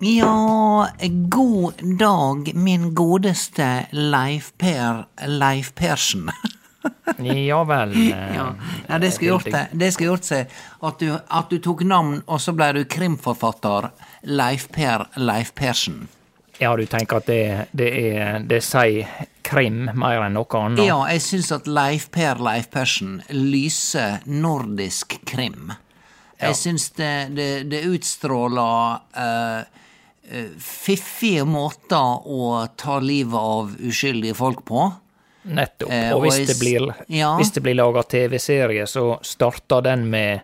Ja, god dag, min godeste Leif Per Leif Persen. Ja vel. eh, Ja, ja det skulle gjort det. Det skulle gjort seg at du, at du tok navn, og så ble du krimforfatter Leif Per Leif Persen. Ja, du tenker at det, det er Det sier krim mer enn noe annet? Ja, jeg syns at Leif Per Leif Persen lyser nordisk krim. Jeg syns det, det, det utstråler eh, eh, fiffige måter å ta livet av uskyldige folk på. Nettopp. Eh, og hvis det blir, ja. hvis det blir laga TV-serie, så starter den med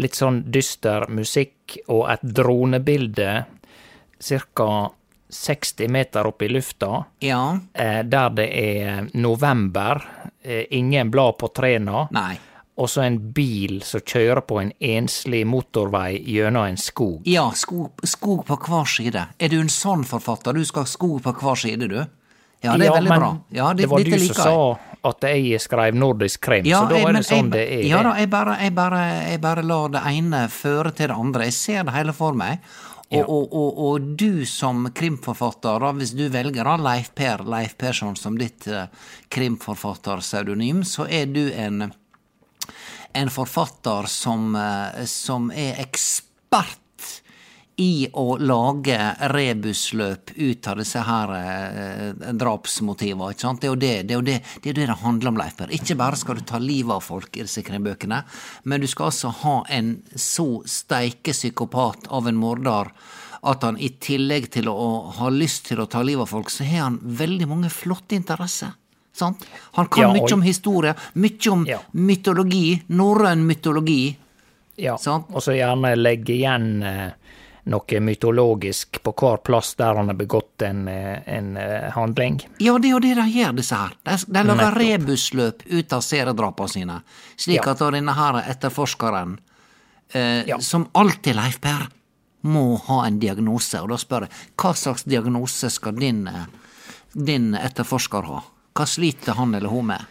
litt sånn dyster musikk og et dronebilde ca. 60 meter opp i lufta, Ja. eh, der det er november, eh, ingen blad på trærne. Og så en bil som kjører på en enslig motorvei gjennom en skog. Ja, skog, skog på hver side. Er du en sånn forfatter? Du skal ha skog på hver side, du? Ja, det er veldig men bra. Ja, det var dette du som sa at jeg skrev nordisk krim, Ja, så da jeg- er det sånn jeg, det er. Ja da, jeg bare, jeg, bare, jeg bare lar det ene føre til det andre. Jeg ser det hele for meg. Og, Ja. og, og, og du som krimforfatter, hvis du velger Leif Per Leif Persson som ditt uh, krimforfatterpseudonym, så er du en en forfatter som, eh, som er ekspert i å lage rebusløp ut av disse her eh, drapsmotivene. ikke sant. Det er jo det det, er det, det, er det det handler om, Leiper. Ikke bare skal du ta livet av folk i disse krimbøkene, men du skal altså ha en så steike psykopat av en morder at han i tillegg til å ha lyst til å ta livet av folk, så har han veldig mange flotte interesser. Sant? Han kan Ja, mye om historie, mye om Ja. mytologi, norrøn mytologi. Ja, Sant? og så gjerne legge igjen eh, noe mytologisk på hver plass der han har begått en, eh, en eh, handling. Ja, det er jo det de gjør, disse her. De, de lager rebusløp ut av seriedrapene sine, slik Ja. at denne her etterforskeren, eh, Ja. som alltid, Leif Per, må ha en diagnose. Og da spør jeg, hva slags diagnose skal din, din etterforsker ha? Hva sliter han eller hun med?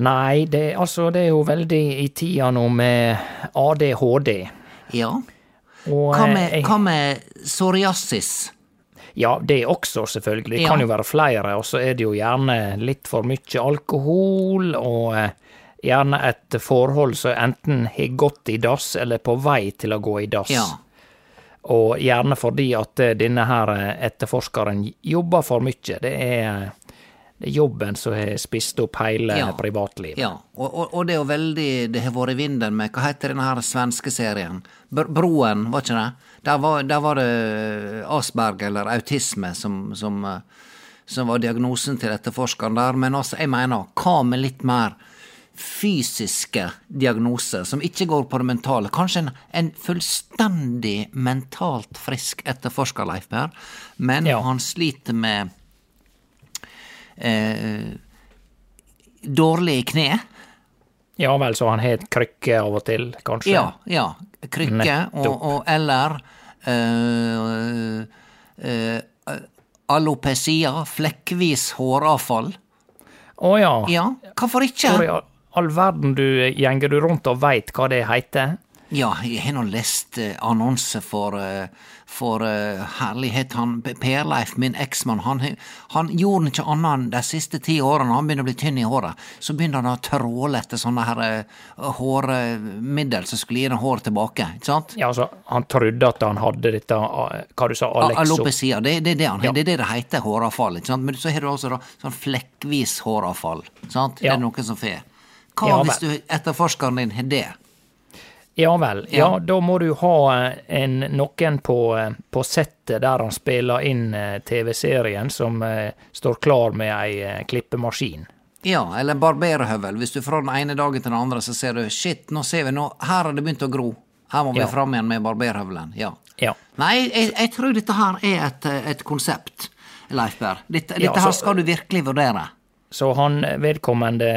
Nei, det, altså, det er jo veldig i tida nå med ADHD. Ja, Og, hva eh, med, hva med psoriasis? Ja, det også, selvfølgelig. Det Ja. kan jo være flere, og så er det jo gjerne litt for mye alkohol, og eh, gjerne et forhold som enten har gått i dass, eller er på vei til å gå i dass. Ja. Og gjerne fordi at eh, denne her etterforskeren jobber for mye. Det er, det er jobben som har spist opp hele Ja. privatlivet. Ja, og, og, og det er jo veldig Det har vært i vinden med Hva heter denne her svenske serien? Br Broen, var ikke det? Der var, der var det Asperger eller autisme som, som, eh, som var diagnosen til etterforskeren der. Men altså, jeg mener, hva med litt mer fysiske diagnoser som ikke går på det mentale? Kanskje en, en fullstendig mentalt frisk etterforsker, Leif Per, men Ja. han sliter med eh, dårlige kne. Ja vel, så han har et krykke av og til, kanskje? Ja, ja. Krykke, og, og eller eh, eh, alopecia, flekkvis håravfall. Å ja. Ja, hvorfor ikke? Hvor i all verden du gjenger du rundt og veit hva det heter? Ja, jeg har nå lest annonser annonse for, eh, for eh, herlighet. Han P- Per-Leif, min eksmann, han, han gjorde ikke annet enn de siste ti årene. Han begynner å bli tynn i håret. Så begynner han å tråle etter sånne her eh, hårmiddel som skulle gi den hår tilbake. Ikke sant? Ja, altså, han trodde at han hadde dette, eh, hva du sa, Alexo. Alopecia, det, det er det han. Ja. Det er det det heter, håravfall. Ikke sant? Men så har du også da, sånn flekkvis håravfall. Sant? Det er noe som får. Hva Ja, hvis du, etterforskeren din har det? Ja vel. Ja, Ja. da må du ha eh, en, noen på, eh, på settet der han spiller inn eh, TV-serien, som står klar med ei klippemaskin. Ja, eller barberhøvel. Hvis du fra den ene dagen til den andre så ser du shit, nå ser vi nå, her har det begynt å gro. Her må vi Ja. fram igjen med barberhøvelen. Ja. Ja. Nei, jeg, jeg tror dette her er et, et konsept, Leif Berr. Dette, Ja, så, her skal du virkelig vurdere. Så han vedkommende,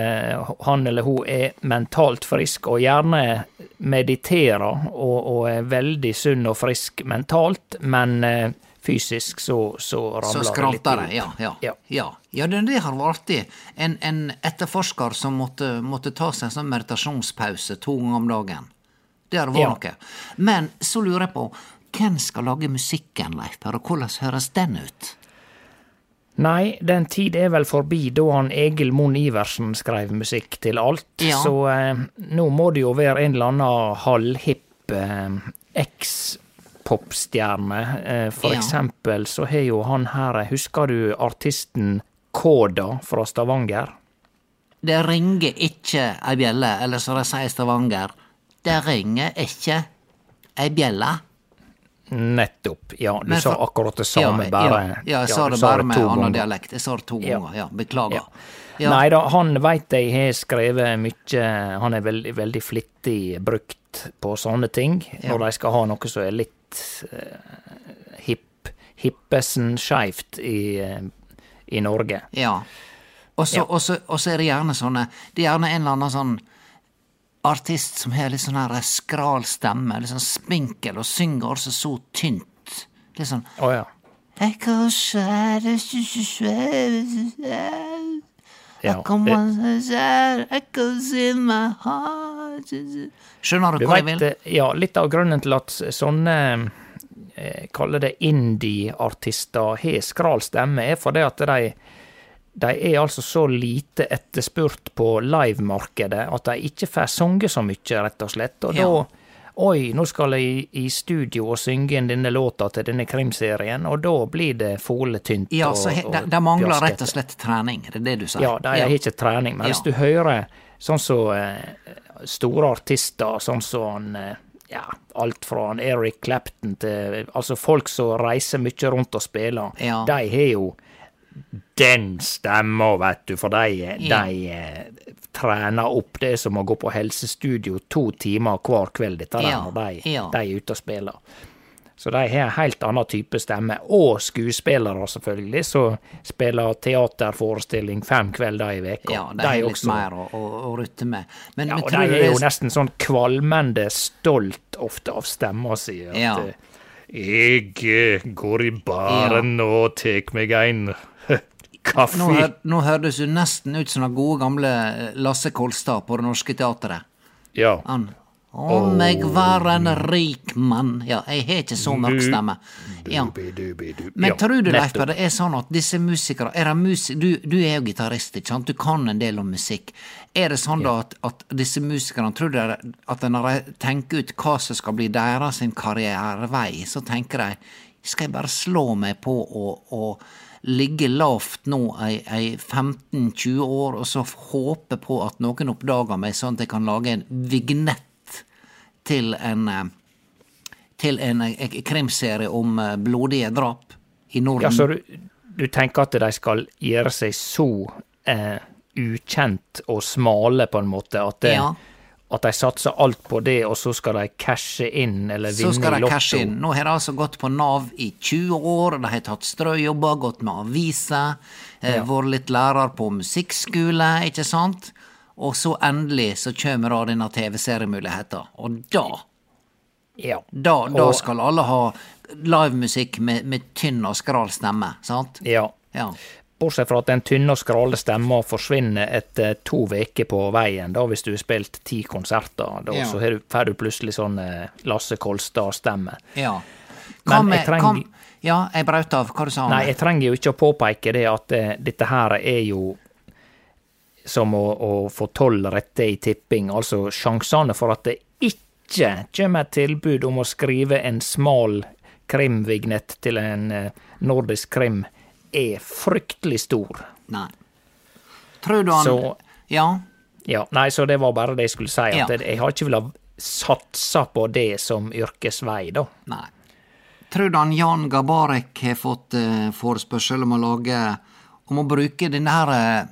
han eller hun, er mentalt frisk og gjerne mediterer og, og er veldig sunn og frisk mentalt, men eh, fysisk så, så ramler Så det litt ut. ja. Ja, Ja. ja. ja det, det har vært artig. En, en etterforsker som måtte, måtte ta seg en sånn meditasjonspause to ganger om dagen. Det har vært Ja. noe. Men så lurer jeg på, hvem skal lage musikken, Leif Per, og hvordan høres den ut? Nei, den tid er vel forbi da han Egil Monn Iversen skrev musikk til alt. Ja. Så eh, nå må det jo være en eller annen halvhipp eh, eks-popstjerne. Eh, for Ja. eksempel så har jo han her Husker du artisten Koda fra Stavanger? Det ringer ikke ei bjelle, eller som de sier i Stavanger, det ringer ikke ei bjelle. Nettopp. Ja, du Men sa akkurat det samme, ja, bare Ja, ja jeg sa det bare med annen dialekt. Jeg sa det to Ja. ganger. Ja, beklager. Nei da, han veit jeg har skrevet mye Han er veldig, veldig flittig brukt på sånne ting, når de skal ha noe som er litt uh, hipp, hippesen skeivt i, uh, i Norge. Ja. Og så er det gjerne sånne Det er gjerne en eller annen sånn artist som har litt sånn her skral stemme, litt sånn spinkel, og synger også så tynt. Litt sånn Å ja. Ja, Skjønner du Du hva jeg vil? eh, ja, litt av grunnen til at sånne eh, Kaller det indie-artister har skral stemme, er fordi at de de er altså så lite etterspurt på livemarkedet at de ikke får sunget så mye, rett og slett. Og Ja. da Oi, nå skal jeg i, studio og synge inn denne låta til denne krimserien, og da blir det foletynt Ja, så de, mangler rett og slett trening, det er det du sier? Ja, de har ikke trening. Men Ja. hvis du hører sånn som eh, store artister, sånn som så, eh, ja, alt fra Eric Clapton til Altså folk som reiser mye rundt og spiller, Ja. de har jo den stemma, vet du, for de, de eh, trener opp det som å gå på helsestudio to timer hver kveld, dette der, Ja, når de, ja. de er ute og spiller. Så de har en helt annen type stemme. Og skuespillere, selvfølgelig, som spiller teaterforestilling fem kvelder i veka. Ja, de har litt mer å, å, å rutte med. Men, Ja, men og de er det jo nesten sånn kvalmende stolt ofte av stemma si. At Ja. jeg eh, går i baren og tek meg en kaffe. Nå, hør, nå hørtes du nesten ut som den gode gamle eh, Lasse Kolstad på Det Norske Teatret. Ja. Han Om jeg var en rik mann Ja, jeg har ikke så mørk stemme. Ja. Men tror du, Leif det er sånn at disse musikere er musik du, du er jo gitarist, ikke sant? Du kan en del om musikk. Er det sånn da at, at disse musikerne Tror du at når de tenker ut hva som skal bli deres karrierevei, så tenker de Skal jeg bare slå meg på å ligge lavt nå i, i 15-20 år, og så håpe på at noen oppdager meg, sånn at jeg kan lage en vignett til en eh, til en eh, krimserie om eh, blodige drap i Norden. Ja, så du, du tenker at de skal gjøre seg så eh, ukjent og smale, på en måte, at, det, Ja. At de satser alt på det, og så skal de cashe inn eller så skal de cashe inn. Nå har de altså gått på Nav i 20 år, de har tatt strøjobber, gått med aviser, ja. vært litt lærer på musikkskole, ikke sant? Og så endelig så kommer da denne TV-seriemuligheta, og da Ja. Da, da Og- skal alle ha livemusikk med, med tynn og skral stemme, sant? ja. Ja. Bortsett fra at den tynne og skrale stemma forsvinner etter to uker på veien, da hvis du har spilt ti konserter. Da Ja. så du- får du plutselig sånn eh, Lasse Kolstad-stemme. Ja. Hva Men jeg trenger- hva- Ja, jeg brøt av. Hva du sa? Nei, jeg trenger jo ikke å påpeke det at eh, dette her er jo som å, å få tolv rette i tipping. Altså sjansene for at det ikke kommer et tilbud om å skrive en smal krimvignett til en eh, nordisk krim, er fryktelig stor. Nei. Tror du han Så- Ja. Ja, nei, så det var bare det jeg skulle si. At Ja. jeg, har ikke villet satse på det som yrkesvei, da. Nei. Tror du han Jan Gabarek har fått uh, forespørsel om å lage Om å bruke den her uh,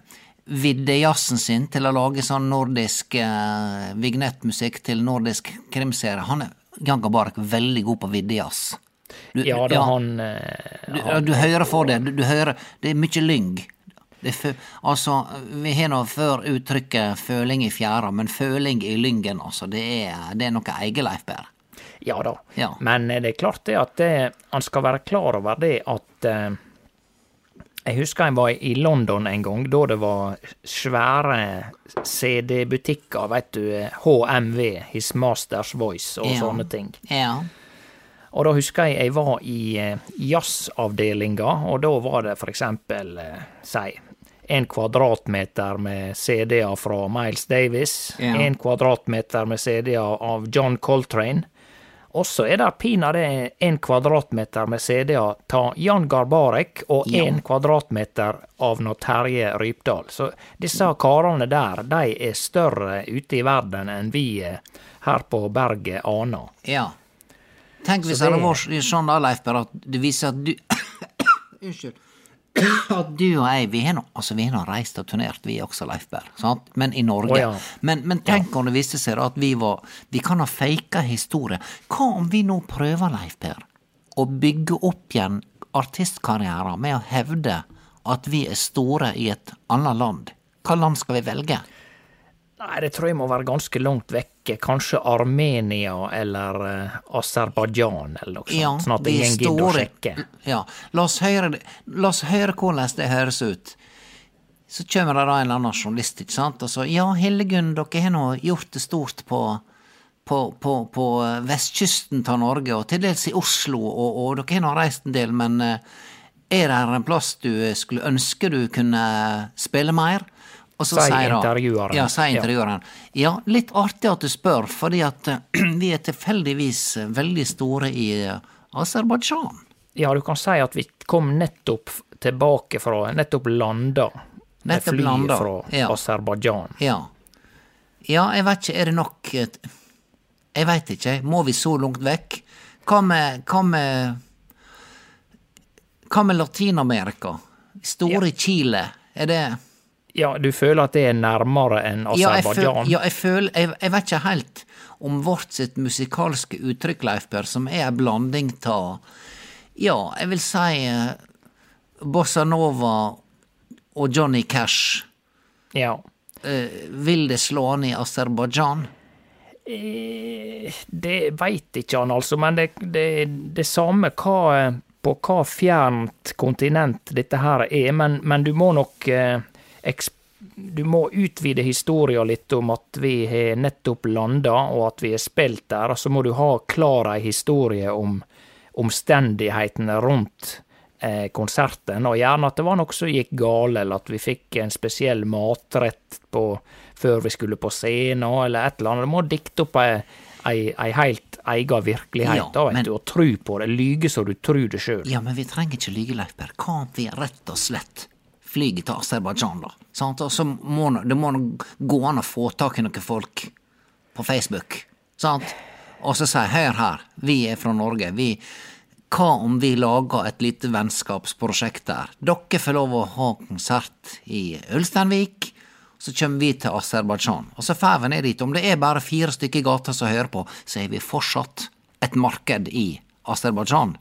viddejazzen sin til å lage sånn nordisk uh, vignettmusikk til nordisk krimserie? Han er Jan Gabarek veldig god på viddejazz. Du- Ja, da han, eh, du, du hører for det. Du, du hører Det er mye lyng. Det er altså, vi har nå før uttrykket 'føling i fjæra', men føling i lyngen, altså, det er, det er noe eget, Leif Berr. Ja da. Ja. Men eh, det er klart det at det, han skal være klar over det at eh, Jeg husker jeg var i London en gang, da det var svære CD-butikker, veit du. eh, HMV, His Masters Voice, og Ja. sånne ting. Ja. Og da husker jeg jeg var i eh, jazzavdelinga, og da var det for eksempel, eh, si, en kvadratmeter med CD-er fra Miles Davis, Ja. en kvadratmeter med CD-er av John Coltrane, og så er det pinadø en kvadratmeter med CD-er av Jan Garbarek, og Ja. en kvadratmeter av nå Terje Rypdal. Så disse karene der, de er større ute i verden enn vi eh, her på berget aner. Ja. Tenk hvis Så det hadde vært sånn da, Leif Berr, at det viser at du Unnskyld. At du og jeg, vi har nå altså, vi har reist og turnert, vi også, Leif Berr. Sant? Men i Norge. Oh, ja. men, men tenk om det viste seg da at vi var Vi kan ha faka historie. Hva om vi nå prøver, Leif Berr, å bygge opp igjen artistkarrierer med å hevde at vi er store i et annet land? Hva land skal vi velge? Nei, det tror jeg må være ganske langt vekke. Kanskje Armenia eller uh, Aserbajdsjan eller noe sånt. sånn at ingen gidder å sjekke. Ja, la oss høre, la oss høre hvordan det høres ut. Så kommer det da en eller annen journalist, ikke sant, og så ja, Hildegunn, dere har nå gjort det stort på på, på, på vestkysten av Norge, og til dels i Oslo, og, og dere har nå reist en del, men eh, er det en plass du skulle ønske du kunne spille mer? Og så Sier intervjueren. Ja, sier intervjueren. Ja, litt artig at du spør, fordi at eh, vi er tilfeldigvis eh, veldig store i eh, Aserbajdsjan. Ja, du kan si at vi kom nettopp tilbake fra Nettopp landa med fly landa, fra ja. Aserbajdsjan. Ja. Ja, jeg vet ikke, er det nok Jeg veit ikke, må vi så langt vekk? Hva med Hva med Hva med Latin-Amerika? Store ja. Chile, er det Ja, du føler at det er nærmere enn Ja, jeg, føl, Aserbajdsjan? ja, jeg føler jeg, jeg vet ikke helt om vårt sitt musikalske uttrykk, Leif Per, som er ei blanding av Ja, jeg vil si eh, Bossa Nova og Johnny Cash. Ja. Eh, vil det slå an i Aserbajdsjan? Eh, Det veit ikke han, altså, men det, det, det samme hva, på hva fjernt kontinent dette her er, men, men du må nok eh, Du må utvide historia litt om at vi har nettopp landa, og at vi har spilt der, og så må du ha klar ei historie om omstendighetene rundt eh, konserten, og gjerne at det var noe som gikk gale, eller at vi fikk en spesiell matrett på, før vi skulle på scenen, eller et eller annet. Du må dikte opp ei, ei, ei helt egen virkelighet, Ja, da, vet men- du, og tru på det. Lyge så du tror det sjøl. Ja, men vi trenger ikke lyge, Leif Per. Hva om vi rett og slett flyr til Aserbajdsjan, da? Sant? Og så må nå- det må gå an å få tak i noen folk på Facebook, sant? Og så si hør her, vi er fra Norge, vi hva om vi lager et lite vennskapsprosjekt der? Dere får lov å ha konsert i Ulsteinvik, så kommer vi til Aserbajdsjan. Og så får vi ned dit. Om det er bare fire stykker i gata som hører på, så er vi fortsatt et marked i Aserbajdsjan,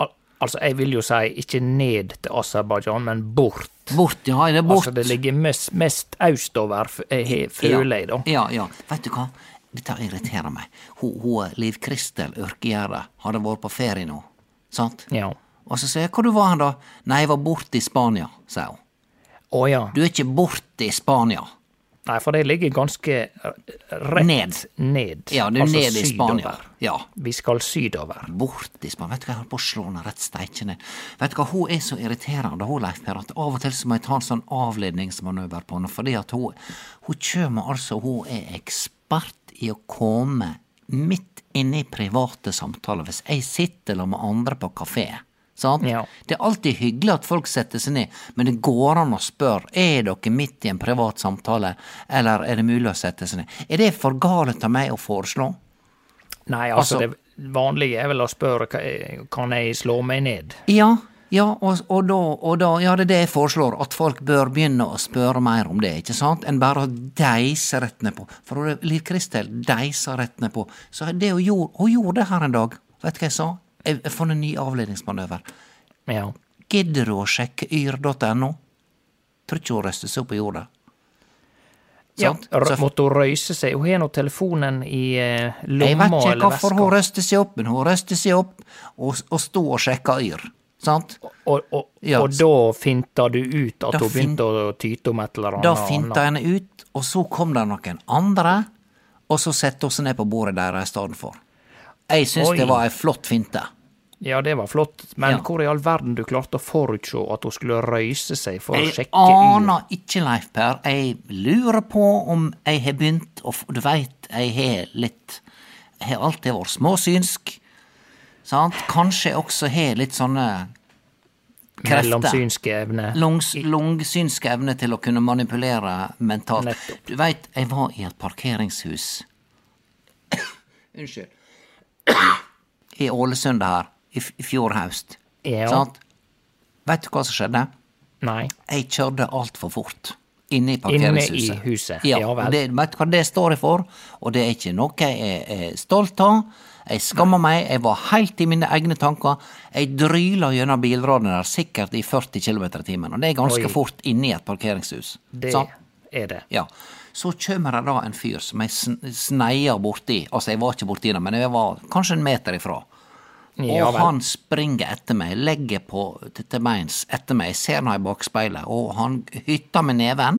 Ja, altså, jeg vil jo si ikke ned til Aserbajdsjan, men bort. Bort, ja, det er bort. Altså, det ligger mest, mest østover, f- eh, føler jeg, da. Ja, ja. Vet du hva? Dette irriterer meg. Hun, hun Liv Kristel Ørkegjerdet hadde vært på ferie nå, sant? Ja. Og så sier jeg, hvor du var du da? Nei, jeg var borte i Spania, sier hun. Å ja. Du er ikke borte i Spania. Nei, for det ligger ganske rett Ned. ned. Ja, det er altså ned i Spania. Ja. Vi skal sydover. Bort i Spania. Vet du hva, jeg holder på å slå henne rett steike ned. Vet du hva, hun er så irriterende, hun Leif Per, at av og til så må jeg ta en sånn avledningsmanøver på henne, fordi at hun, hun kjem altså, hun er ekspert i å komme midt inne i private samtaler. Hvis jeg sitter sammen med andre på kafé? Ja. Det er alltid hyggelig at folk setter seg ned, men det går an å spørre er dere midt i en privat samtale, eller er det mulig å sette seg ned. Er det for galt av meg å foreslå? Nei, altså, Altså- det vanlige er vel å spørre kan jeg slå meg ned. Ja, ja, og, og, da, og da, ja, det er det jeg foreslår, at folk bør begynne å spørre mer om det, ikke sant, enn bare å deise rett nedpå. For Liv Kristel deisa rett nedpå. Så det hun gjorde, hun gjorde det her en dag. Vet du hva jeg sa? Jeg har funnet en ny avledningsmanøver. Ja. Gidder du å sjekke yr.no? Tror ikke hun røster seg opp i jorda ja. Så- Måtte hun røyse seg? Hun har nå telefonen i eh, Jeg vet ikke hvorfor hun veska. røster seg opp, men hun røster seg opp og, og sto og sjekka yr. Sant? Og, og, Ja. og da finta du ut at Da hun begynte å tyte om et eller annet? Da finta henne ut, og så kom det noen andre, og så sette hun seg ned på bordet deres i stedet for. Jeg syns det var ei flott finte. Ja, det var flott, men Ja. hvor i all verden du klarte å forutse at hun skulle røyse seg for å sjekke sjekke Jeg aner ikke, Leif Per. Jeg lurer på om jeg har begynt å Du veit, jeg har litt Jeg har alltid vært småsynsk. Sant? Kanskje jeg også har litt sånne krefter. Mellomsynske evne. Lungs, lungsynsk evne til å kunne manipulere mentalt. Nettopp. Du veit, jeg var i et parkeringshus Unnskyld. I Ålesund her, i, i fjor høst. Ja. Sant? Veit du hva som skjedde? Nei. Jeg kjørte altfor fort. Inne i Inne parkeringshuset. i huset. Ja, Ja vel. det, vet du hva det står for? Og det er ikke noe jeg er stolt av. Jeg skammer meg, jeg var helt i mine egne tanker. Jeg dryla gjennom bilradene der sikkert i 40 km i timen, og det er ganske Oi. fort inne i et parkeringshus. Det så. er det. Ja. Så kommer det da en fyr som jeg sn- sneia borti. Altså, jeg var ikke borti det, men jeg var kanskje en meter ifra. Ja og han springer etter meg, legger på til beins etter meg. Jeg ser han i bakspeilet, og han hytter med neven.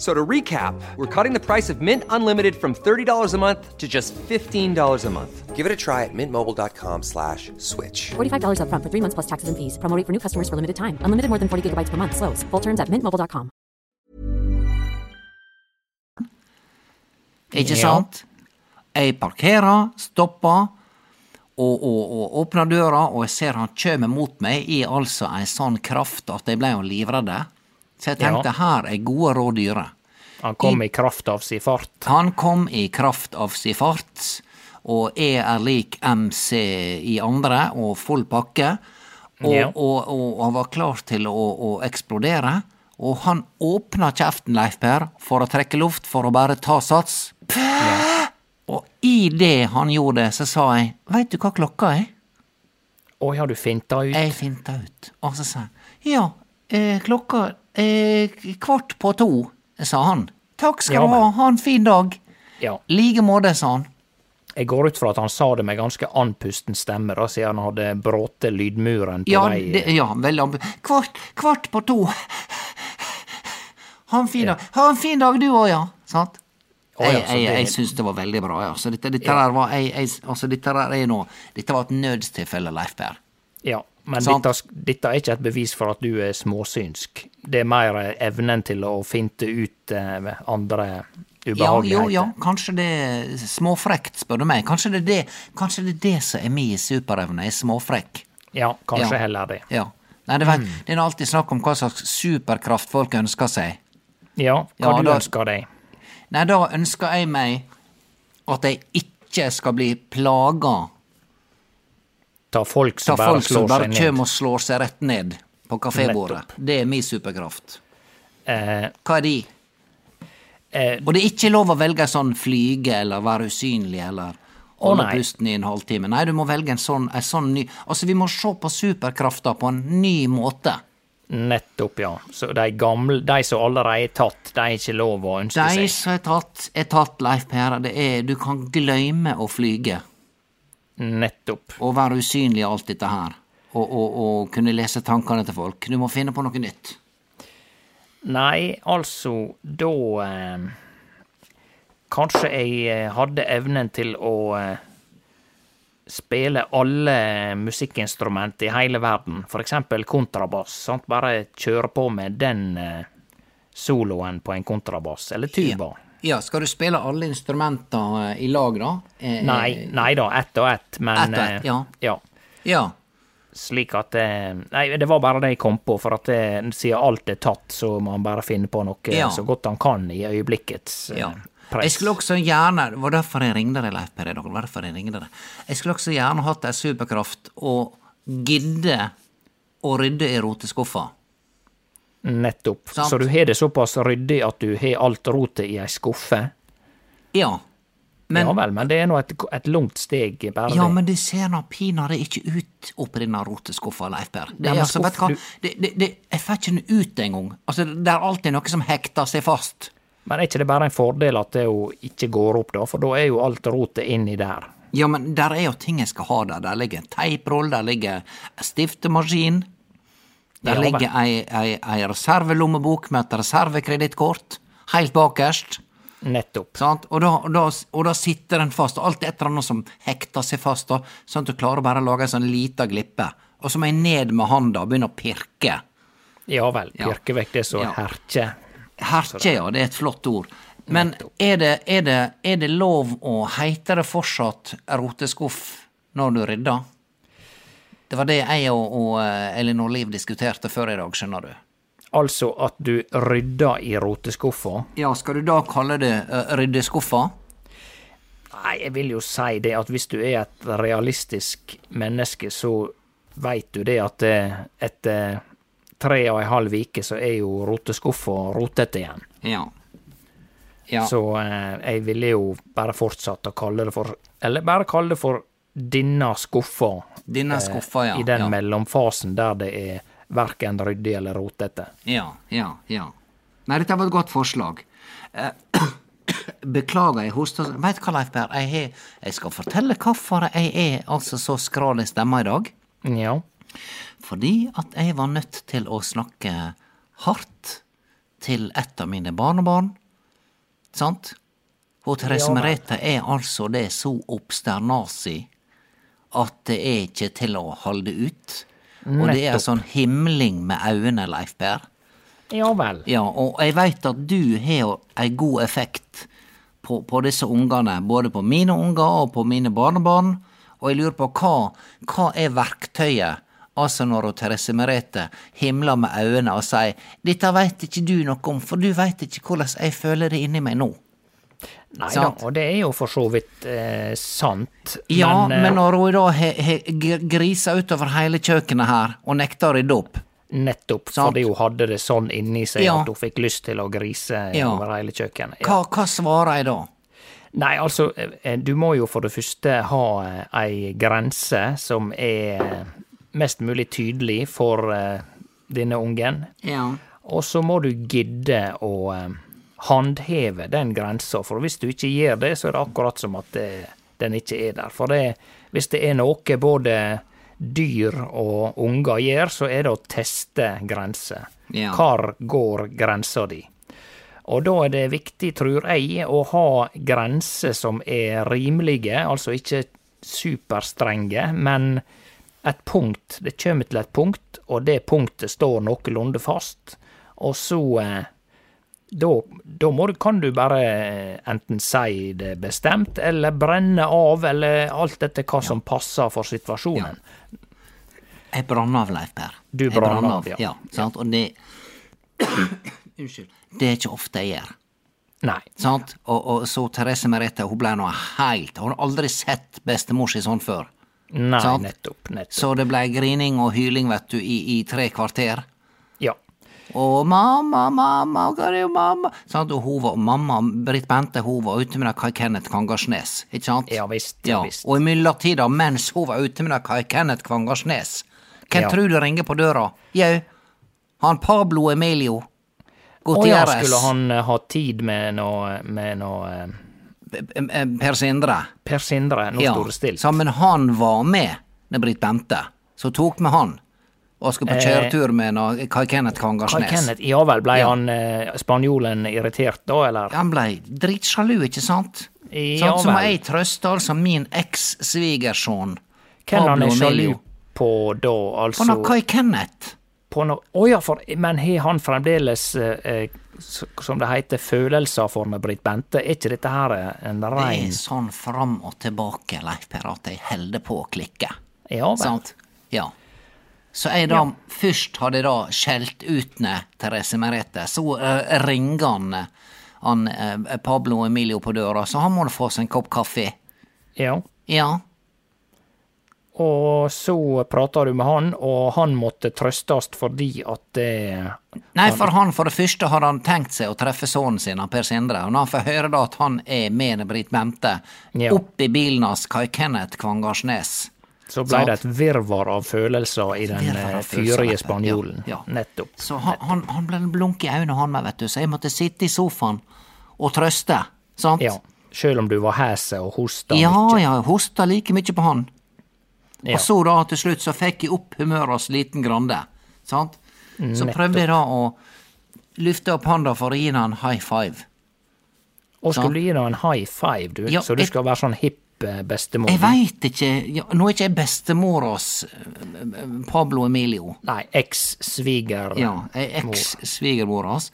F- So to recap, we're cutting the price of Mint Unlimited from $30 a month to just $15 a month. Give it a try at mintmobile.com slash switch. $45 upfront for three months plus taxes and fees. Promo rate for new customers for limited time. Unlimited more than 40 gigabytes per month. Slows. Full terms at mintmobile.com. Ikke Ja. sant? Jeg parkerer, stopper, og, og, og åpner døra, og jeg ser han kjømer mot meg i altså en sånn kraft at jeg ble jo livredd. Så jeg tenkte Ja. her er gode råd dyre. Han kom i kraft av si fart. Han kom i kraft av si fart, og E er lik MC i andre, og full pakke. Og, Ja. og, og han var klar til å, å eksplodere. Og han åpna kjeften, Leif Per, for å trekke luft, for å bare ta sats. Og i det han gjorde det, så sa jeg, veit du hva klokka er? Å ja, du finta ut. Jeg finta ut. Og så sa jeg, ja, eh, klokka er kvart på to, sa han. Takk skal Ja, du ha, ha en fin dag. Ja. Like måte, sa han. Jeg går ut fra at han sa det med ganske andpusten stemme, da, siden han hadde brått lydmuren på Ja, vei det, ja veldig ambi... Kvart, kvart på to. Ha en fin dag. Ha en fin dag, du òg, ja. Sant? Å, ja, jeg jeg, jeg syns det var veldig bra, ja. Så dette, dette Ja. var jeg, jeg, Altså, dette nå Dette var et nødstilfelle, Leif Per. Ja, men dette, dette er ikke et bevis for at du er småsynsk. Det er mer eh, evnen til å finte ut eh, andre Ja, ubehageligheter. jo, ja, kanskje det er småfrekt, spør du meg. Kanskje det er det, kanskje det, er det som er min superevne, er småfrekk. Ja, kanskje Ja. heller det. Ja. Nei, det, vet, Mm. det er alltid snakk om hva slags superkraft folk ønsker seg. Ja, hva Ja, du da- ønsker deg? Nei, da ønsker jeg meg at jeg ikke skal bli plaga Ta folk som som bare folk som bare kjem og slår seg rett ned på kafébordet. Det er min superkraft. Eh, Hva er de? eh, Og det er ikke lov å velge en sånn flyge eller være usynlig eller holde oh, pusten i en halvtime. Nei, du må velge en sånn, en sånn ny Altså, vi må se på superkrafta på en ny måte. Nettopp, ja. Så de gamle, de som allerede er tatt, de er ikke lov å ønske De seg. som er tatt, er tatt, Leif Per. Det er Du kan gløyme å flyge Nettopp. og være usynlig i alt dette her. Og, og, og kunne lese tankene til folk. Du må finne på noe nytt. Nei, altså, da eh, Kanskje jeg eh, hadde evnen til å eh, spille alle musikkinstrument i hele verden, for eksempel kontrabass. Sant? Bare kjøre på med den eh, soloen på en kontrabass, eller tuba. Ja, skal du spille alle instrumenter eh, i lag, da? Eh, Nei, nei da, ett og ett, men Ett og ett, eh, ja. ja. Ja. Slik at Nei, det var bare det jeg kom på, for at det, siden alt er tatt, så må han bare finne på noe Ja. så godt han kan i øyeblikkets ja. press. Jeg skulle også gjerne Det var derfor jeg ringte deg, Leif Per var derfor Jeg ringte deg. Jeg skulle også gjerne hatt ei superkraft og gidde å rydde i roteskuffa. Nettopp. Sant. Så du har det såpass ryddig at du har alt rotet i ei skuffe? Ja. Men, ja vel, men det er nå et, et langt steg, bare ja, det. men det ser nå pinadø ikke ut oppi denne roteskuffa, Leif Per. Det, Nei, men altså, vet du hva? Det, det, det, jeg får ikke den ut engang. Altså, det er alltid noe som hekter seg fast. Men er ikke det bare en fordel at det jo ikke går opp, da? For da er jo alt rotet inni der. Ja, men der er jo ting jeg skal ha der. Der ligger en teiproll, der ligger en stiftemaskin. Der Ja, ligger ei, ei, ei reservelommebok med et reservekredittkort. Helt bakerst. Nettopp. Sant? Og, da, da, og da sitter den fast. Og alt et eller annet som hekter seg fast, da, sånn at du klarer bare å lage en sånn lita glippe. Og så må jeg ned med handa og begynne å pirke. Ja vel. Ja. Vekk det som Ja. herkje. Herkje, ja, det er et flott ord. Men er det, er det, er det lov å heite det fortsatt roteskuff når du rydder? Det var det jeg og, og eh, Elinor Liv diskuterte før i dag, skjønner du. Altså at du rydder i roteskuffa. Ja, skal du da kalle det uh, ryddeskuffa? Nei, jeg vil jo si det at hvis du er et realistisk menneske, så veit du det at eh, etter tre og ei halv uke så er jo roteskuffa rotete igjen. Ja. Ja. Så eh, jeg ville jo bare fortsatt å kalle det for Eller bare kalle det for denne skuffa. Denne skuffa, ja. I den ja. mellomfasen der det er verken ryddig eller rotete. Ja, ja, ja. Nei, dette var et godt forslag. Eh, Beklager, jeg hoster Veit du hva, Leif Per, jeg, har- jeg skal fortelle hvorfor jeg er altså så skral i stemma i dag. Ja. Fordi at jeg var nødt til å snakke hardt til et av mine barnebarn. Sant? Hun Therese. Merete er altså det så obsternasi at det er ikke til å holde ut. Og det er Nettopp. sånn himling med øynene, Leif Per. Ja vel. Ja, og jeg veit at du har en ei god effekt på, på disse ungene, både på mine unger og på mine barnebarn, og jeg lurer på hva, hva er verktøyet, altså når Therese Merete himler med øynene og sier 'dette veit ikke du noe om, for du veit ikke hvordan jeg føler det inni meg nå'. Nei da, og det er jo for så vidt eh, sant. Ja, men, eh, når hun da har grisa utover hele kjøkkenet her og nekter å rydde opp, Nettopp Sant. fordi hun hadde det sånn inni seg Ja. at hun fikk lyst til å grise Ja. over hele kjøkkenet. Ja. hva, hva svarer jeg da? Nei, altså, eh, du må jo for det første ha eh, ei grense som er mest mulig tydelig for uh, denne ungen. Ja. Og så må du gidde å eh, håndheve den grensa, for hvis du ikke gjør det, så er det akkurat som at det, den ikke er der. For det, hvis det er noe både dyr og unger gjør, så er det å teste grenser. Ja. Hvor går grensa di? Og da er det viktig, tror jeg, å ha grenser som er rimelige, altså ikke superstrenge, men et punkt. Det kommer til et punkt, og det punktet står noenlunde fast. Og så eh, da, da må kan du bare enten si det bestemt, eller brenne av, eller alt etter hva som passer for situasjonen. Jeg brann av, Leif Per. Du brann av, av, ja. ja. sant? Og det Unnskyld. Det er ikke ofte jeg gjør. Nei. Sant? Og, og så Therese Merete, hun ble nå helt Hun har aldri sett bestemor si sånn før. Nei, Sant. nettopp. nettopp. Så det ble grining og hyling, vet du, i, i tre kvarter. Og mamma, mamma, hva er det mamma? Sant? Og hun var, mamma, Britt Bente, hun var ute med det Kai Kenneth Kvangarsnes, ikke sant? Ja visst, ja visst. Og i mellomtida, mens hun var ute med det Kai Kenneth Kvangarsnes, hvem Ja. tror du ringer på døra? Jau, han Pablo Emilio Å ja, skulle han eh, ha tid med noe, med noe eh, Per Sindre. Per Sindre, nå Ja, står det stilt. Ja, men han var med med Britt Bente, så tok med han. Og skulle på kjøretur med noe Kai Kenneth Kai Kenneth, ja vel, ble Ja. han eh, spanjolen irritert da, eller? Han blei dritsjalu, ikke sant? Ja sant? Så må jeg trøste altså min eks-svigersønn Hvem han er sjalu på da, På altså? noe Kai Kenneth. Å no oh, ja, for, men har han fremdeles, eh, eh, som det heter, følelser for med Britt Bente? Er ikke dette her en Det er sånn fram og tilbake, Leif Per, at jeg holder på å klikke. Ja vel. Sant? Ja. Så jeg da først hadde da skjelt ut ned Therese Merete, så uh, ringer han, eh, han uh, Pablo Emilio på døra, så han må da få seg en kopp kaffe. Ja. Ja. Og så prata du med han, og han måtte trøstast fordi at det Nei, for han for det første har han tenkt seg å treffe sønnen sin, Per Sindre, og når han får høre da at han er med Britt Bente, Ja. opp i bilen hans Kai Kenneth Kvangarsnes Så blei det et virvar av følelser i den eh, fyrige spanjolen. Ja, ja. Nettopp. Så han, han, han ble blunk i øynene, han meg, vet du, så jeg måtte sitte i sofaen og trøste, sant? Ja. Sjøl om du var hese og hosta Ja, mye? ja, hosta like mye på han. Ja. Og så da til slutt så fikk jeg opp humøret hos liten Grande. Sant? Så prøvde jeg da å løfte opp handa for å gi han en high five. Og skulle du gi deg en high five, du? Ja, så du skal være sånn hipp bestemor? Jeg veit ikke Nå er ikke jeg bestemoras eh, Pablo Emilio. Nei, eks-sviger... Ja, jeg er eks-svigermor hans.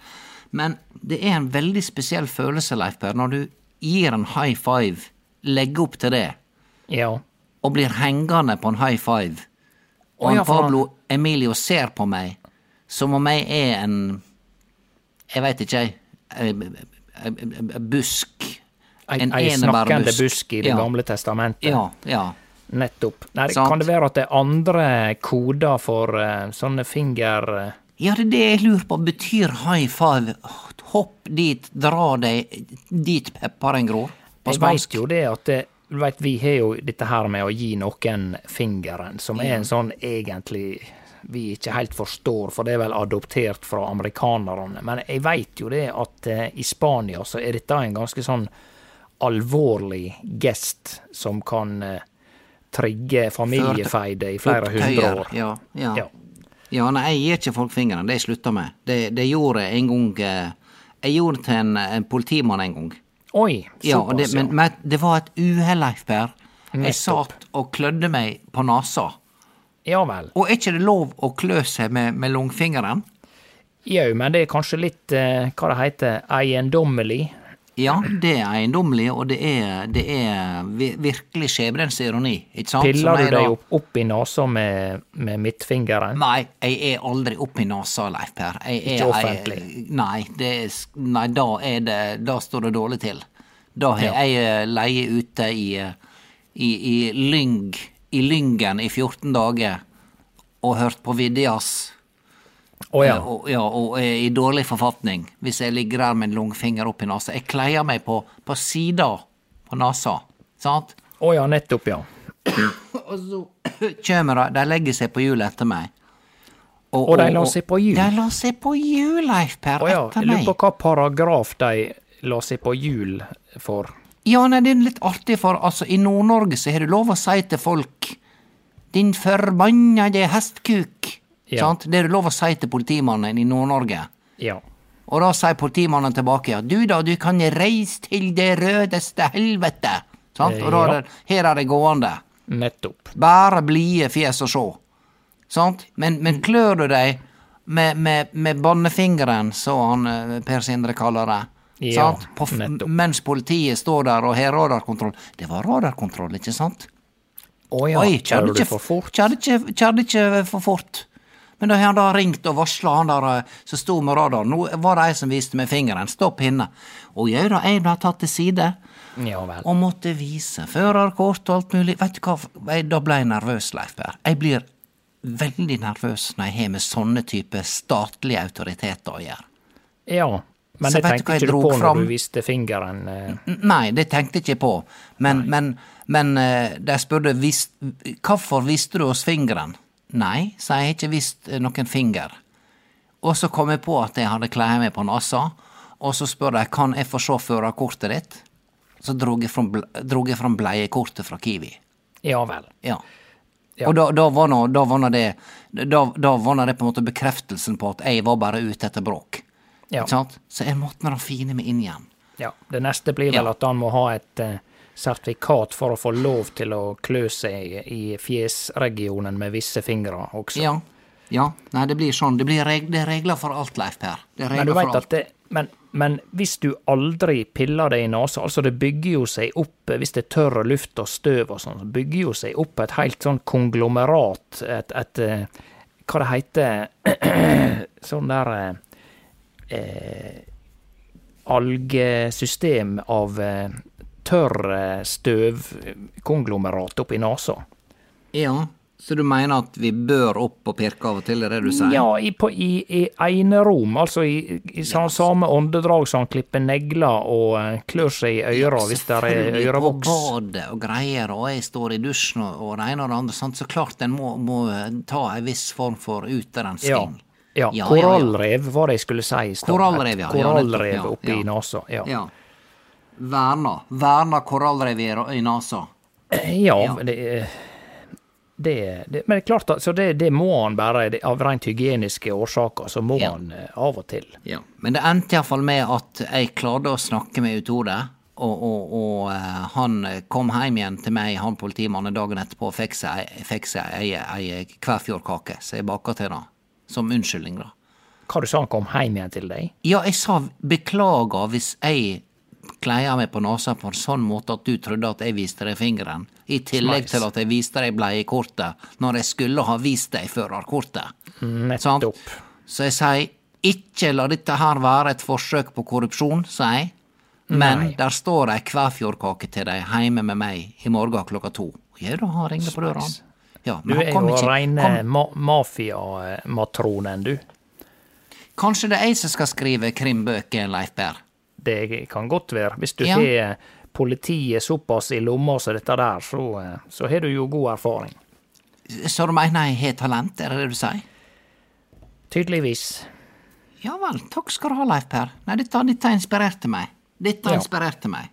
Men det er en veldig spesiell følelse, Leif Per, når du gir en high five, legger opp til det, Ja. og blir hengende på en high five, og ja, Pablo Emilio ser på meg som om jeg er en Jeg veit ikke, jeg. Busk. En ei snakkende busk i Det Ja. gamle testamentet. Ja, ja. Nettopp. Nei, kan det være at det er andre koder for uh, sånne finger... Uh... Ja, det er det jeg lurer på. Betyr high five hopp dit, dra deg dit pepperen gror? På Jeg veit jo det at det, vet, Vi har jo dette her med å gi noen fingeren, som er en sånn egentlig vi ikke helt forstår, for det er vel adoptert fra amerikanerne. Men jeg veit jo det at uh, i Spania så er dette en ganske sånn alvorlig gest som kan eh, trigge familiefeide i flere hundre år. Ja, ja. Ja. ja. nei, jeg gir ikke folk fingeren. Det jeg slutta med. Det, det gjorde jeg en gang eh, Jeg gjorde det til en, en politimann en gang. Oi, Ja, og det, men, men det var et uhell, Leif Per. Jeg satt og klødde meg på nesa. Ja vel. Og er ikke det lov å klø seg med, med langfingeren? Jau, men det er kanskje litt, eh, hva det heter, eiendommelig. Ja, det er eiendommelig, og det er, det er virkelig skjebnens ironi, ikke sant? Piller du deg opp, opp i nesa med, med midtfingeren? Nei, jeg er aldri opp i nesa, Leif Per. Er, Ikke offentlig? Jeg, nei, det er, nei, da det Da står det dårlig til. Da har Ja. jeg eh, leie ute i, eh, i, i Lyng, i Lyngen i 14 dager og hørt på Vidjas. Å ja. Og, ja, og er i dårlig forfatning hvis jeg ligger der med en langfinger i nesa. Jeg kleier meg på, på sida på nesa, sant? Å ja, nettopp, ja. Og så kjem de, de legger seg på hjul etter meg. Og de la seg på hjul? De la seg på hjul, Leif Per, oh, ja. etter Jeg lurer på hva paragraf de la seg på hjul for. Ja, nei, det er litt artig, for altså, i Nord-Norge så har du lov å si til folk Din forbannede hestkuk. Ja. Sant? Det er det lov å si til politimannen i Nord-Norge. Ja. Og da sier politimannen tilbake at du da, du kan reise til det rødeste helvete. Sant? Og da er det, her er det gående. Nettopp. Bare blide fjes å sjå. Sant? Men, men klør du deg med, med, med bannefingeren, så han eh, Per Sindre kaller det, Ja, sant? På, mens politiet står der og har radarkontroll. Det var radarkontroll, ikke sant? Å ja. Oi, Kjører du ikke, for fort? Kjørte ikke, ikke for fort. Men da har han da ringt og varsla han der eh, som sto med radaren. Nå var det ei som viste med fingeren. Stopp hinne. Og jau da, jeg ble tatt til side Ja og måtte vise førerkort og alt mulig. Vet du hva, jeg, da ble jeg nervøs, Leif Per. Jeg blir veldig nervøs når jeg har med sånne type statlige autoriteter å gjøre. Ja, men Så det tenkte ikke du på fram? når du viste fingeren. eh. Nei, det tenkte jeg ikke på. Men, men, men eh, de spurte hvorfor viste du oss fingeren? Nei, sa jeg, har ikke vist eh, noen finger. Og så kom jeg på at jeg hadde klær meg på nesa, og så spør de kan jeg få se førerkortet ditt. Så drog jeg fram, jeg bleiekortet fra Kiwi. Ja vel. Ja. Ja. Og da, da var nå da var nå det da, da var nå det på en måte bekreftelsen på at jeg var bare ute etter bråk. Ja. Så jeg måtte nå fine meg inn igjen. ja. Det neste blir vel at han må ha et eh, sertifikat for å få lov til å klø seg i fjesregionen med visse fingre også. Ja. ja. Nei, det blir sånn. Det, blir reg det er regler for alt, Leif Per. Det er Men du vet at det, men, men hvis du aldri piller det i nesa, altså det bygger jo seg opp, eh, hvis det er tørr luft og støv og sånn, så bygger jo seg opp et helt sånn konglomerat, et, et eh, hva det heter, sånn der eh, eh, algesystem av eh, tørr eh, støvkonglomerat oppi nesa. Ja, så du mener at vi bør opp og pirke av og til, er det du sier? Ja, i, på, i, i enerom, altså i, i sa- samme åndedrag som han klipper negler og eh, klør seg i øra hvis det er ørevoks. På badet og greier, og jeg står i dusjen og, og det ene og det andre, sant? så klart en må, må eh, ta en viss form for Ja. utrensking. Ja, Ja, ja, ja. korallrev var det jeg skulle si i stad. Korallrev, ja. Ja, Korallrev ja, oppi ja. nesa. Ja. Verna. Verna korallrev i, NASA? Ja, Ja. det, det, det Men det er klart, altså, det, det må han bare det- Av rent hygieniske årsaker, så må Ja. han eh, av og til. Ja. Men det endte iallfall med at jeg klarte å snakke med Utode. Og, og, og eh, han kom hjem igjen til meg, han politimannen, dagen etterpå og fikk seg, ei, kverfjordkake som så jeg baka til det. Som unnskyldning, da. Hva du sa han kom hjem igjen til deg? Ja, jeg sa beklager hvis jeg kleia meg på nesa på en sånn måte at du trodde at jeg viste deg fingeren, i tillegg Smeis. til at jeg viste deg bleiekortet når jeg skulle ha vist deg førerkortet. Nettopp. Så jeg sier ikke la dette her være et forsøk på korrupsjon, sier jeg. Men Nei. der står ei Kvæfjordkake til deg heime med meg i morgen klokka to. Ja, da har ringt på døra. Ja, Du er kom jo ikke reine ma mafiamatronen, du. Kanskje det er jeg som skal skrive krimbøker, Leif Per? Det kan godt være. Hvis du Ja. har politiet såpass i lomma som dette der, så, eh, så har du jo god erfaring. Så du mener jeg har talent, er det det du sier? Tydeligvis. Ja vel, takk skal du ha, Leif Per. Nei, dette, dette inspirerte meg. Dette Ja. inspirerte meg.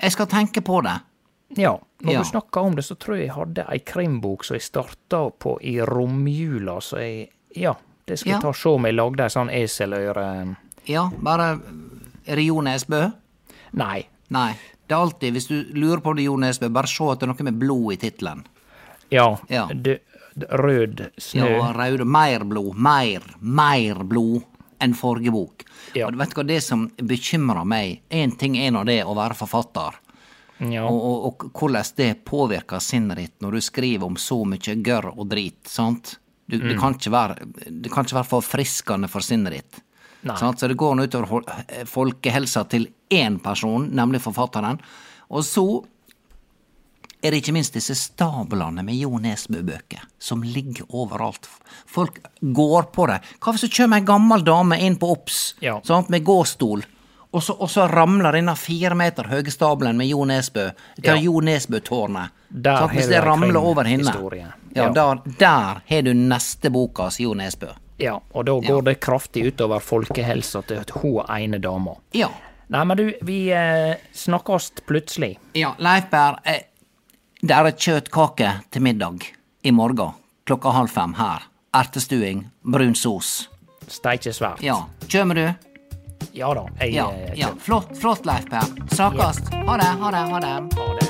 Jeg skal tenke på det. Ja, når Ja. du snakker om det, så tror jeg jeg hadde ei krimbok som jeg starta på i romjula, så jeg Ja, det skal Ja. jeg ta og se om jeg lagde ei sånn eseløre Ja, bare Er det Jo Nesbø? Nei. Nei. Det er alltid, hvis du lurer på det, Jo Nesbø, bare se at det er noe med blod i tittelen. Ja. Ja. Det, rød snø. Ja, rød, Mer blod. Mer. Mer blod enn forrige bok. Ja. Og du hva, det som bekymrer meg Én ting er nå det å være forfatter. Ja. Og, og, og hvordan det påvirker sinnet ditt når du skriver om så mye gørr og drit. sant? Du, Mm. det, kan være, det kan ikke være forfriskende for sinnet ditt. Så det går nå utover folkehelsa til én person, nemlig forfatteren. Og så er det ikke minst disse stablene med Jo Nesbø-bøker som ligger overalt. Folk går på det. Hva hvis det kommer ei gammel dame inn på Obs Ja. sant, med gåstol, og så, og så ramler denne fire meter høye stabelen med Jo Nesbø, Ja. Jo Nesbø-tårnet. Hvis det ramler over henne, ja, Ja. Der, der har du neste bokas Jo Nesbø. Ja, og da går det kraftig utover folkehelsa til hun ene dama. Ja. Nei, men du, vi eh, snakkes plutselig. Ja, Leif Berr, eh, det er kjøttkake til middag i morgen klokka halv fem her. Ertestuing, brun sos. Steikje svært. Ja, Kjem du? Ja da. Jeg Ja, eh, ja. Flott, flott, Leif Per. Snakkast. Ha det, ha det, ha det. Ha det.